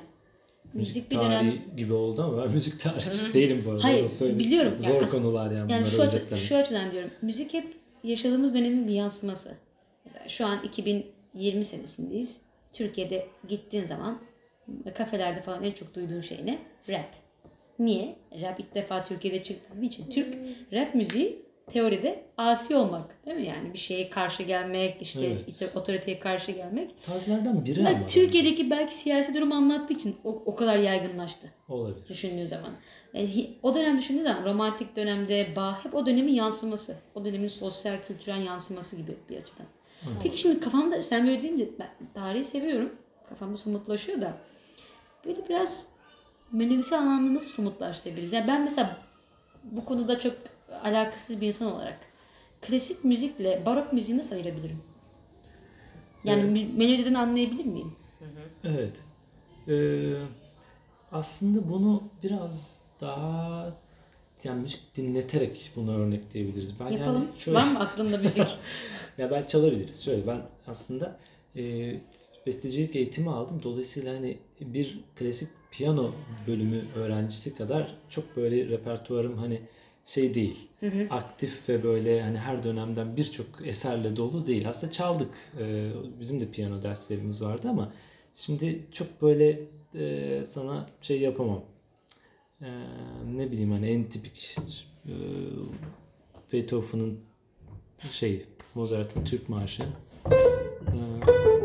Müzik, Müzik bir dönem gibi oldu ama ben müzik tarihçisi değilim bu arada. Hayır, biliyorum. Zor Yani konular yani, Yani şu, özetlemek. şu açıdan diyorum. Müzik hep yaşadığımız dönemin bir yansıması. Mesela şu an 2020 senesindeyiz. Türkiye'de gittiğin zaman kafelerde falan en çok duyduğun şey ne? Rap. Niye? Rap ilk defa Türkiye'de çıktığı için. Türk rap müziği teoride asi olmak. Değil mi? Yani bir şeye karşı gelmek, işte, Evet. otoriteye karşı gelmek. Tarzlardan biri Ama ama. Türkiye'deki belki siyasi durumu anlattığı için o, o kadar yaygınlaştı Olabilir. düşündüğün zaman. Yani hi- o dönem düşündüğün zaman romantik dönemde Bach hep o dönemin yansıması. O dönemin sosyal kültürel yansıması gibi bir açıdan. Evet. Peki şimdi kafamda sen böyle deyince ben tarihi seviyorum. Kafamda somutlaşıyor da böyle biraz menevisi anlamda nasıl somutlaştırabiliriz? Yani ben mesela bu konuda çok alakasız bir insan olarak klasik müzikle barok müziği nasıl ayırabilirim? Yani Evet. melodiden anlayabilir miyim? Hı hı. Evet. Ee, aslında bunu biraz daha yani müzik dinleterek bunu örnekleyebiliriz. Ben Yapalım. yani şöyle, Var mı aklında müzik? *laughs* ya ben çalabiliriz. Şöyle ben aslında e, bestecilik eğitimi aldım. Dolayısıyla hani bir klasik piyano bölümü öğrencisi kadar çok böyle repertuarım hani şey değil. Hı hı. aktif ve böyle hani her dönemden birçok eserle dolu değil. Aslında çaldık. Ee, bizim de piyano derslerimiz vardı ama şimdi çok böyle e, sana şey yapamam. Ee, ne bileyim hani en tipik e, Beethoven'ın şey Mozart'ın Türk Marşı. Ee,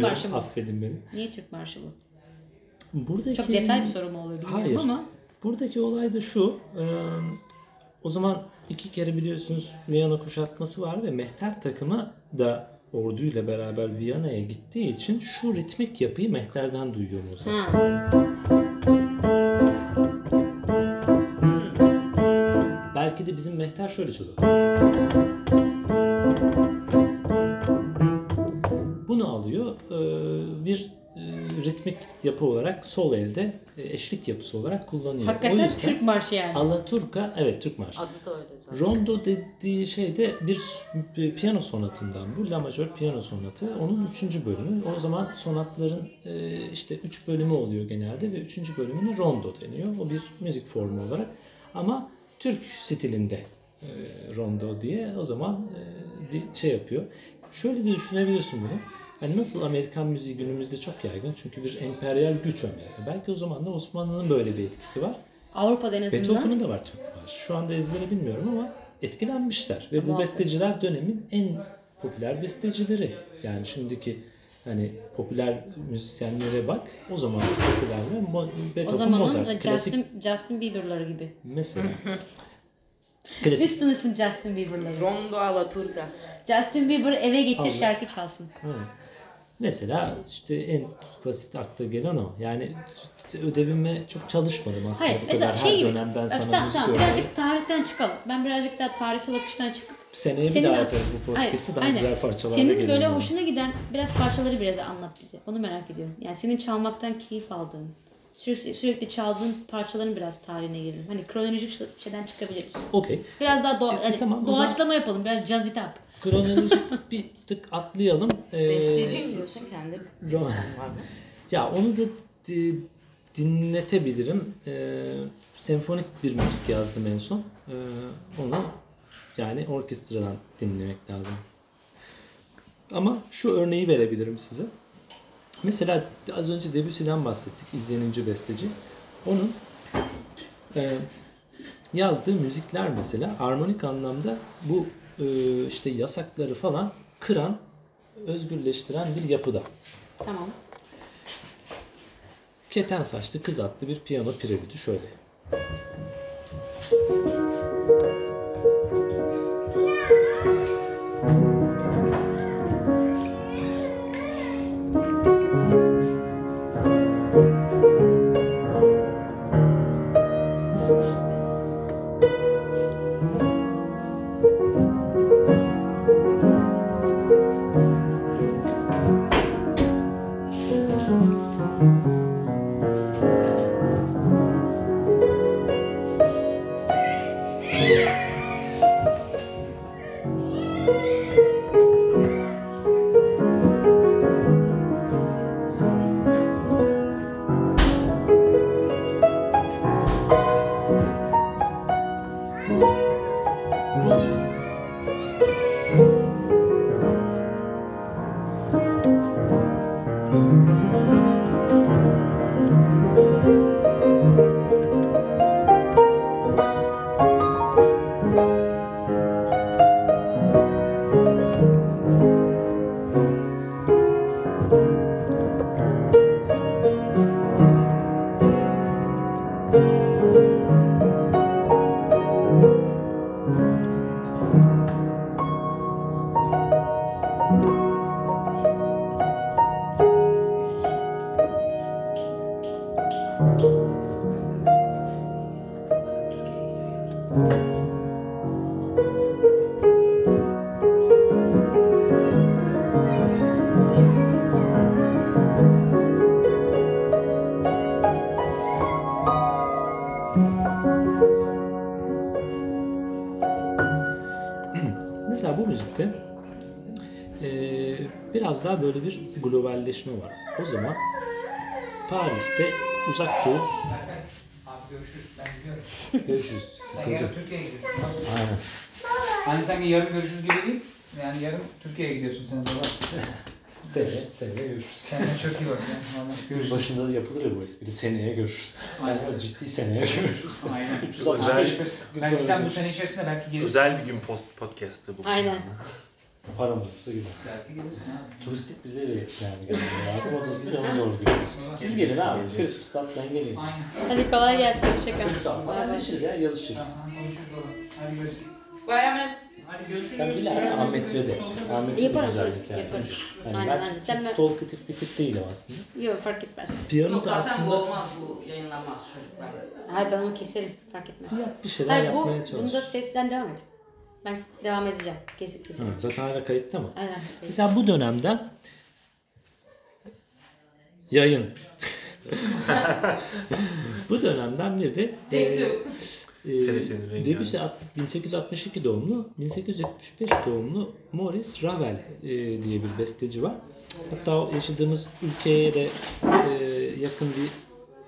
marşı bu? Affedin beni. Niye Türk marşı bu? Buradaki Çok detay bir soru mu oluyor bilmiyorum Hayır. ama. Buradaki olay da şu. e, o zaman iki kere biliyorsunuz Viyana kuşatması var ve Mehter takımı da orduyla beraber Viyana'ya gittiği için şu ritmik yapıyı Mehter'den duyuyor Mozart. Ha. Belki de bizim Mehter şöyle çalıyor. Bunu e, bir e, ritmik yapı olarak sol elde e, eşlik yapısı olarak kullanıyor. o Hakikaten yüzden Türk marşı yani. Alaturka evet Türk marşı. Adı da öyle zaten. Rondo dediği şey de bir bir piyano sonatından bu. La majör piyano sonatı. Onun üçüncü bölümü. O zaman sonatların işte üç bölümü oluyor genelde ve üçüncü bölümüne rondo deniyor. O bir müzik formu olarak. Ama Türk stilinde rondo diye o zaman bir şey yapıyor. Şöyle de düşünebilirsin bunu. Yani nasıl Amerikan müziği günümüzde çok yaygın çünkü bir emperyal güç Amerika. Belki o zaman da Osmanlı'nın böyle bir etkisi var. Avrupa'da en azından. Beethoven'ın da var Türk marşı. Şu anda ezbere bilmiyorum ama etkilenmişler. Ve bu besteciler dönemin en popüler bestecileri. Yani şimdiki hani popüler müzisyenlere bak. O zaman popülerler Mo- o Beethoven, zamanın Mozart. da Klasik Justin, Justin Bieber'ları gibi. mesela. *laughs* Üst Klasik. sınıfın Justin Bieber'ları. Rondo alla turca. Justin Bieber eve getir Allah. şarkı çalsın. Evet. Mesela işte en basit akla gelen o. Yani ödevime çok çalışmadım aslında Hayır bu mesela kadar şey her gibi. dönemden sana tamam, müzik tamam, öğreneyim. birazcık tarihten çıkalım. Ben birazcık daha tarihsel akıştan çıkıp Seneye bir Senin daha as- yaparız bu podcast'ı. Daha aynen. güzel parçalarla Senin gelelim. böyle hoşuna giden biraz parçaları biraz anlat bize. Onu merak ediyorum. Yani senin çalmaktan keyif aldığın, sürekli, sürekli çaldığın parçaların biraz tarihine girelim. Hani kronolojik şeyden çıkabiliriz. Okey. Biraz daha doğa, E, yani tamam, o doğaçlama yapalım. Biraz jazz it up. Kronolojik bir tık atlayalım. Ee, Besteci diyorsun kendi besten var mı? *laughs* Ya onu da di- dinletebilirim. Ee, senfonik bir müzik yazdım en son. Ee, onu yani orkestradan dinlemek lazım. Ama şu örneği verebilirim size. Mesela az önce Debussy'den bahsettik. İzlenince besteci. Onun e, yazdığı müzikler mesela armonik anlamda bu e, işte yasakları falan kıran, özgürleştiren bir yapıda. Tamam. Keten saçlı kız adlı bir piyano prelüdü şöyle. Müzikte eee, biraz daha böyle bir globalleşme var. O zaman Paris'te uzak doğu Abi görüşürüz. Ben gidiyorum. görüşürüz. Sen yarın Türkiye'ye gidiyorsun. Aynen. Hani sanki yarın görüşürüz gibi değil. Yani yarın Türkiye'ye gidiyorsun sen de. *laughs* Seneye, seneye görüşürüz. Seninle çok iyi bak ya. Vallahi görüşürüz. Başında da yapılır ya bu espri. Seneye görüşürüz. Aynen. Yani *laughs* ciddi seneye görüşürüz. Aynen. 365 gün Belki sonra sen bu görüşürüz. sene içerisinde belki gelirsin. Özel bir gün post podcast'ı bu. Aynen. Param olursa gider. Belki gelirsin abi. Turistik bize de yani gelmesi lazım. O da bir onu zor görüyoruz. Siz gelin abi. Christmas'tan gelin. Aynen. Hadi kolay gelsin. Hoşçakal. Çok sağ ol. Haberleşiriz ya yazışırız. Konuşuruz baba. Hadi görüşürüz. Hemen. Sen bil abi Ahmet'le de. Ahmet'le de Yaparız, güzellik yani. yaparız. Yani Aynen, ben aynen. Sen ver- talkatif bir tip değilim aslında. Yok fark etmez. Piyano Yok da zaten bu aslında olmaz bu yayınlanmaz çocuklar. Hayır ben onu keserim. Fark etmez. yap bir şeyler Hayır bu yapmaya çalış. bunda sesten devam et. Ben devam edeceğim. Kesip kesip. Hı, zaten hala kayıtta mı? Aynen. Mesela bu dönemden Yayın. *laughs* Bu dönemden bir de e, Take two. E, TRT'nin rengi Debussy at- 1862 doğumlu, 1875 doğumlu Maurice Ravel e, diye bir besteci var. Hatta yaşadığımız ülkeye de e, yakın bir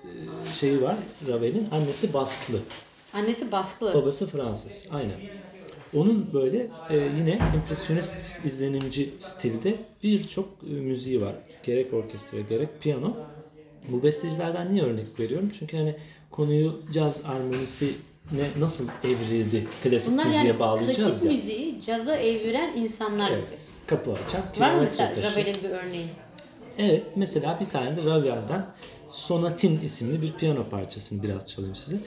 e, şeyi var Ravel'in. Annesi Basklı, Annesi baskılı. babası Fransız. Aynen. Onun böyle e, yine impresyonist izlenimci stilde birçok e, müziği var. Gerek orkestra gerek piyano. Bu bestecilerden niye örnek veriyorum? Çünkü hani konuyu caz armonisine nasıl evrildi klasik Bunlar müziğe yani bağlayacağız klasik ya. müziği caza eviren insanlar Evet. gibi. Kapı açan, Var mı mesela. Ravel'in bir örneği? Evet, mesela bir tane de Ravel'den Sonatin isimli bir piyano parçasını biraz çalayım size.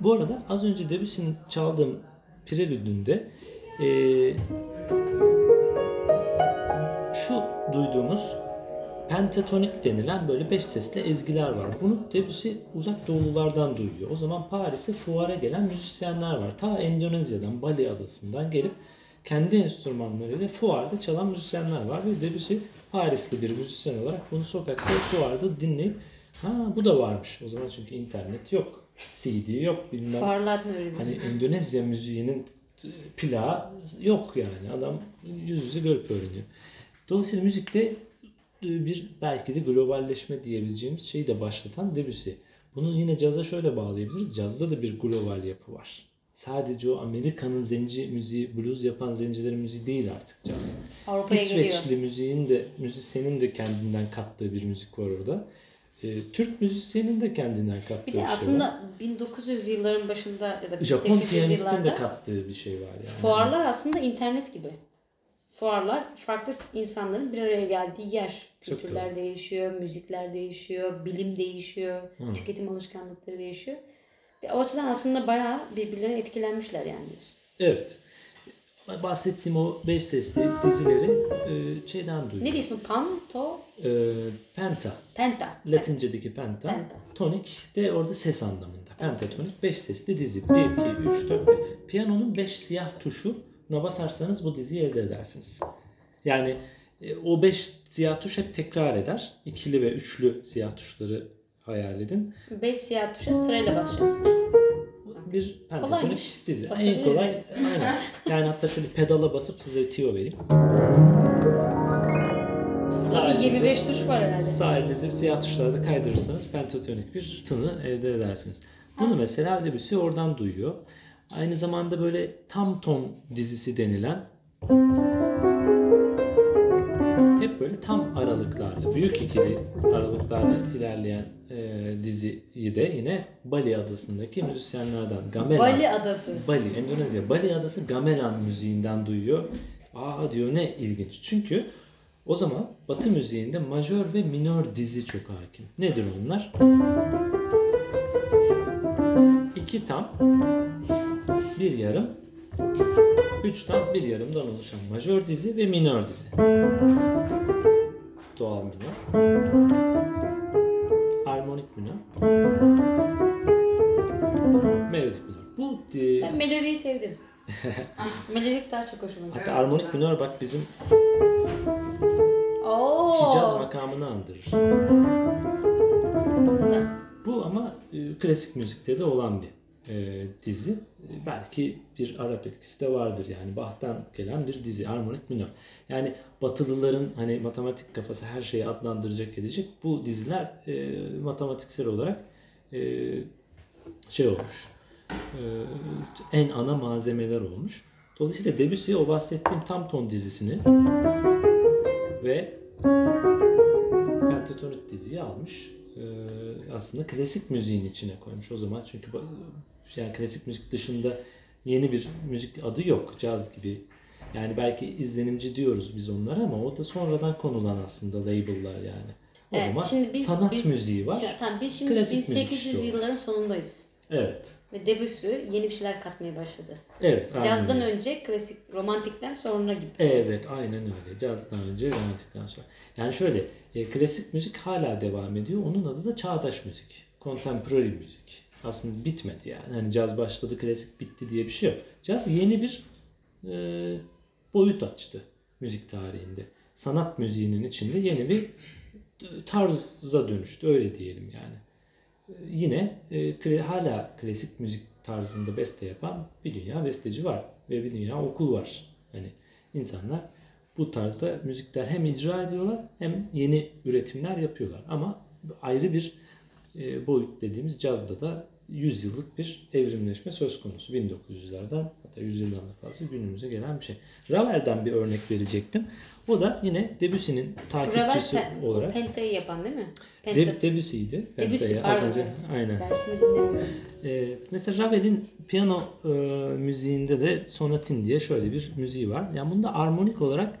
Bu arada az önce Debussy'nin çaldığım Prelüdü'nde eee şu duyduğumuz pentatonik denilen böyle beş sesli ezgiler var. Bunu Debussy uzak doğululardan duyuyor. O zaman Paris'e fuara gelen müzisyenler var. Ta Endonezya'dan, Bali adasından gelip kendi enstrümanlarıyla fuarda çalan müzisyenler var. Ve Debussy Parisli bir müzisyen olarak bunu sokakta fuarda dinleyip ha bu da varmış. O zaman çünkü internet yok. *laughs* CD yok bilmem. Fuarlardan Hani öğreniyorsun. Endonezya müziğinin plağı yok yani. Adam yüz yüze görüp öğreniyor. Dolayısıyla müzikte bir belki de globalleşme diyebileceğimiz şeyi de başlatan Debussy. Bunu yine caza şöyle bağlayabiliriz. Cazda da bir global yapı var. Sadece o Amerika'nın zenci müziği, blues yapan zencilerin müziği değil artık caz. Avrupa'ya geliyor. İsveçli müziğin de müzisyenin de kendinden kattığı bir müzik var orada. Ee, Türk müzisyenin de kendinden kattığı Bir bir de şey aslında var. 1900 yılların başında ya da Japon 1800 piyanistin de kattığı bir şey var yani. fuarlar aslında internet gibi. Fuarlar farklı insanların bir araya geldiği yer. Çok Kültürler doğru. değişiyor, müzikler değişiyor, bilim değişiyor, Hı. tüketim alışkanlıkları değişiyor. Ve o açıdan aslında bayağı birbirlerine etkilenmişler yani. Evet. Bahsettiğim o beş sesli dizileri e, şeyden duydum. Neydi ismi? Panto, E, penta. Penta. Latincedeki penta. Penta. Tonik de orada ses anlamında. Pentatonik 5 sesli dizi. 1, 2, 3, 4, 5. Piyanonun 5 siyah tuşuna basarsanız bu diziyi elde edersiniz. Yani e, o 5 siyah tuş hep tekrar eder. İkili ve üçlü siyah tuşları hayal edin. Beş siyah tuşa sırayla basacağız. Bir pentatonik dizi. En Basabiliriz. kolay. Aynen. *laughs* Yani hatta şöyle pedala basıp size tiyo vereyim. Tabii elinizi- 25 tuş var herhalde. Sağ elinizi siyah tuşlarda kaydırırsanız pentatonik bir tını elde edersiniz. Bunu mesela Debussy oradan duyuyor. Aynı zamanda böyle tam ton dizisi denilen hep böyle tam aralıklarla, büyük ikili aralıklarla ilerleyen e, diziyi de yine Bali adasındaki müzisyenlerden Gamelan. Bali adası. Bali, Endonezya. Bali adası gamelan müziğinden duyuyor. Aa diyor ne ilginç. Çünkü o zaman Batı müziğinde majör ve minör dizi çok hakim. Nedir onlar? İki tam, bir yarım, üç tam, bir yarımdan oluşan majör dizi ve minör dizi. Doğal minör, armonik minör, melodik minör. Bu e, Ben melodiyi sevdim. *laughs* Ah, Melodik daha çok hoşuma gitti. Hatta armonik minör bak bizim Oo. Hicaz makamını andırır. Bu ama e, klasik müzikte de olan bir e, dizi. E, belki bir Arap etkisi de vardır yani Bach'tan gelen bir dizi armonik minör. Yani Batılıların hani matematik kafası her şeyi adlandıracak edecek bu diziler e, matematiksel olarak e, şey olmuş. E, en ana malzemeler olmuş. Dolayısıyla Debussy o bahsettiğim tam ton dizisini ve pentatonik diziyi almış. Ee, aslında klasik müziğin içine koymuş o zaman. Çünkü yani klasik müzik dışında yeni bir müzik adı yok. Caz gibi. Yani belki izlenimci diyoruz biz onlara ama o da sonradan konulan aslında label'lar yani. O Evet, zaman şimdi biz- sanat biz- müziği var. Şimdi, tamam biz şimdi Klasik müzik 1800 işte o. yılların sonundayız. Evet. Ve Debussy yeni bir şeyler katmaya başladı. Evet. aynen Cazdan öyle. önce klasik, romantikten sonra gibi. Evet aynen öyle. Cazdan önce romantikten sonra. Yani şöyle e, klasik müzik hala devam ediyor. Onun adı da çağdaş müzik. Contemporary müzik. Aslında bitmedi yani. Hani caz başladı klasik bitti diye bir şey yok. Caz yeni bir e, boyut açtı müzik tarihinde. Sanat müziğinin içinde yeni bir tarza dönüştü öyle diyelim yani. E, Yine e, kla- hala klasik müzik tarzında beste yapan bir dünya besteci var ve bir dünya okul var. Hani insanlar bu tarzda müzikler hem icra ediyorlar hem yeni üretimler yapıyorlar. Ama ayrı bir e, boyut dediğimiz cazda da 100 yıllık bir evrimleşme söz konusu. 1900'lerden hatta 100 yıldan da fazla günümüze gelen bir şey. Ravel'den bir örnek verecektim. O da yine Debussy'nin Ravel takipçisi o olarak. pentayı yapan değil mi? Penta. Deb Debussy'ydi. Debussy, pardon, önce. Aynen. Dinlemiyorum. Ee, mesela Ravel'in piyano e, müziğinde de sonatin diye şöyle bir müziği var. Yani bunda armonik olarak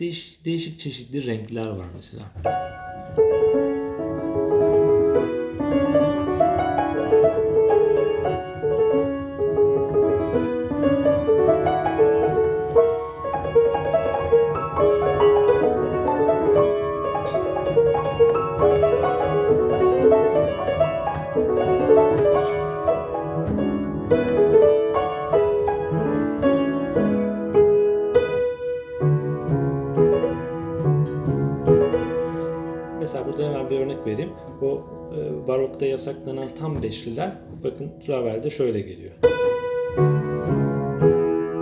değiş, değişik çeşitli renkler var. Mesela yasaklanan tam beşliler bakın Ravel'de şöyle geliyor.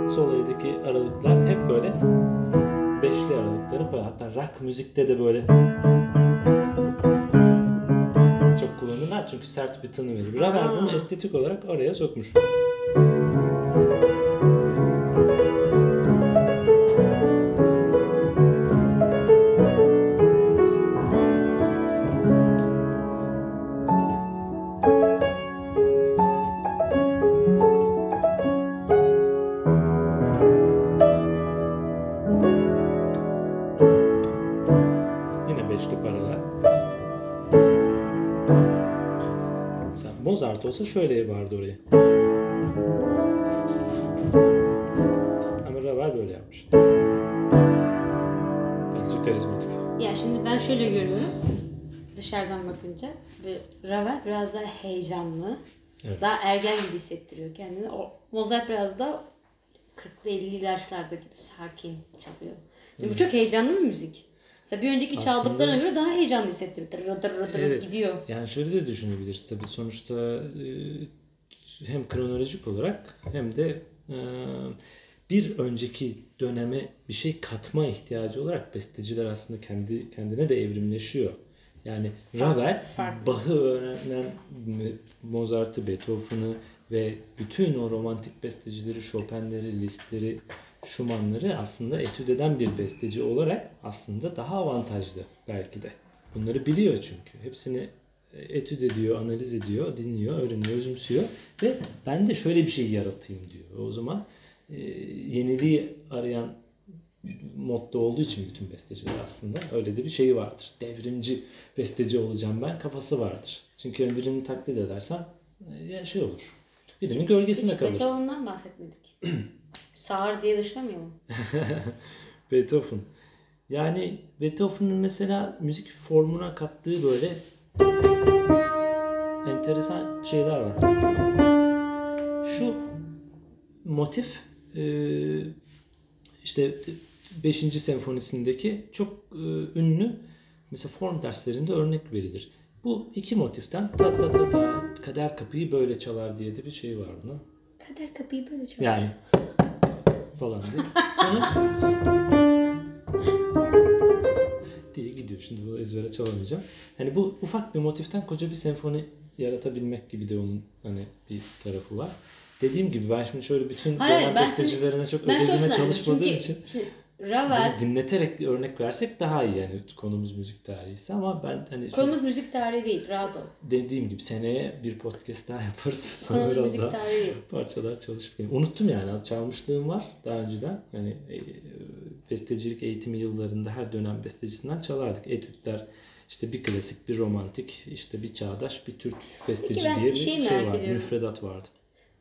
Sol eldeki aralıklar hep böyle beşli aralıkları böyle. Hatta rock müzikte de böyle çok kullanırlar çünkü sert bir tını verir. Ravel bunu estetik olarak oraya sokmuş. Olsa şöyle yapardı orayı. Ama Ravel böyle yapmış. Bence karizmatik. Ya şimdi ben şöyle görüyorum. Dışarıdan bakınca. Bir Ravel biraz daha heyecanlı. Evet. Daha ergen gibi hissettiriyor kendini. O Mozart biraz da 40'lı 50'li yaşlarda gibi sakin çalıyor. Şimdi bu çok heyecanlı bir müzik. Mesela bir önceki Aslında- çaldıklarına göre daha heyecanlı hissettiriyor. Tır tır tır Evet. gidiyor. Yani şöyle de düşünebiliriz tabii sonuçta e, hem kronolojik olarak hem de e, bir önceki döneme bir şey katma ihtiyacı olarak besteciler aslında kendi kendine de evrimleşiyor. Yani Ravel. Bach'ı öğrenen Mozart'ı, Beethoven'ı ve bütün o romantik bestecileri, Chopin'leri, Liszt'leri, Schumann'ları aslında etüt eden bir besteci olarak aslında daha avantajlı belki de. Bunları biliyor çünkü. Hepsini e, etüt ediyor, analiz ediyor, dinliyor, öğreniyor, özümsüyor ve ben de şöyle bir şey yaratayım diyor. O zaman e, yeniliği arayan modda olduğu için bütün besteciler aslında öyle de bir şeyi vardır. Devrimci besteci olacağım ben kafası vardır. Çünkü birini taklit edersen e, şey olur. Birinin gölgesinde Hiç kalırsın. Beethoven'dan bahsetmedik. *clears throat* Sağır diye dışlamayalım. *laughs* Beethoven. Yani Beethoven'ın mesela müzik formuna kattığı böyle enteresan şeyler var. Şu motif e, işte 5. senfonisindeki çok e, ünlü mesela form derslerinde örnek verilir. Bu iki motiften ta ta ta ta kader kapıyı böyle çalar diye de bir şey var bunun. Kader kapıyı böyle çalıyor. Yani falan diye. Onu diye gidiyor. Şimdi bunu ezbere çalamayacağım. Hani bu ufak bir motiften koca bir senfoni yaratabilmek gibi de onun hani bir tarafı var. Dediğim gibi ben şimdi şöyle bütün Hayır, dönem ben bestecilerine çok ödevime çalışmadığım Çünkü için şimdi Ravel, dinleterek örnek versek daha iyi yani konumuz müzik tarihi ise ama ben hani konumuz müzik tarihi değil, rahat ol. dediğim gibi seneye bir podcast daha yaparız. *laughs* Sonra Konumuz biraz müzik daha tarihi değil. parçalar çalışıp. Unuttum yani. Çalmışlığım var daha önceden. Yani e, bestecilik eğitimi yıllarında her dönem bestecisinden çalardık. Etütler işte bir klasik, bir romantik, işte bir çağdaş, bir Türk besteci ben diye bir şey şey vardı. ediyorum. Müfredat vardı.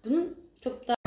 Bunun çok daha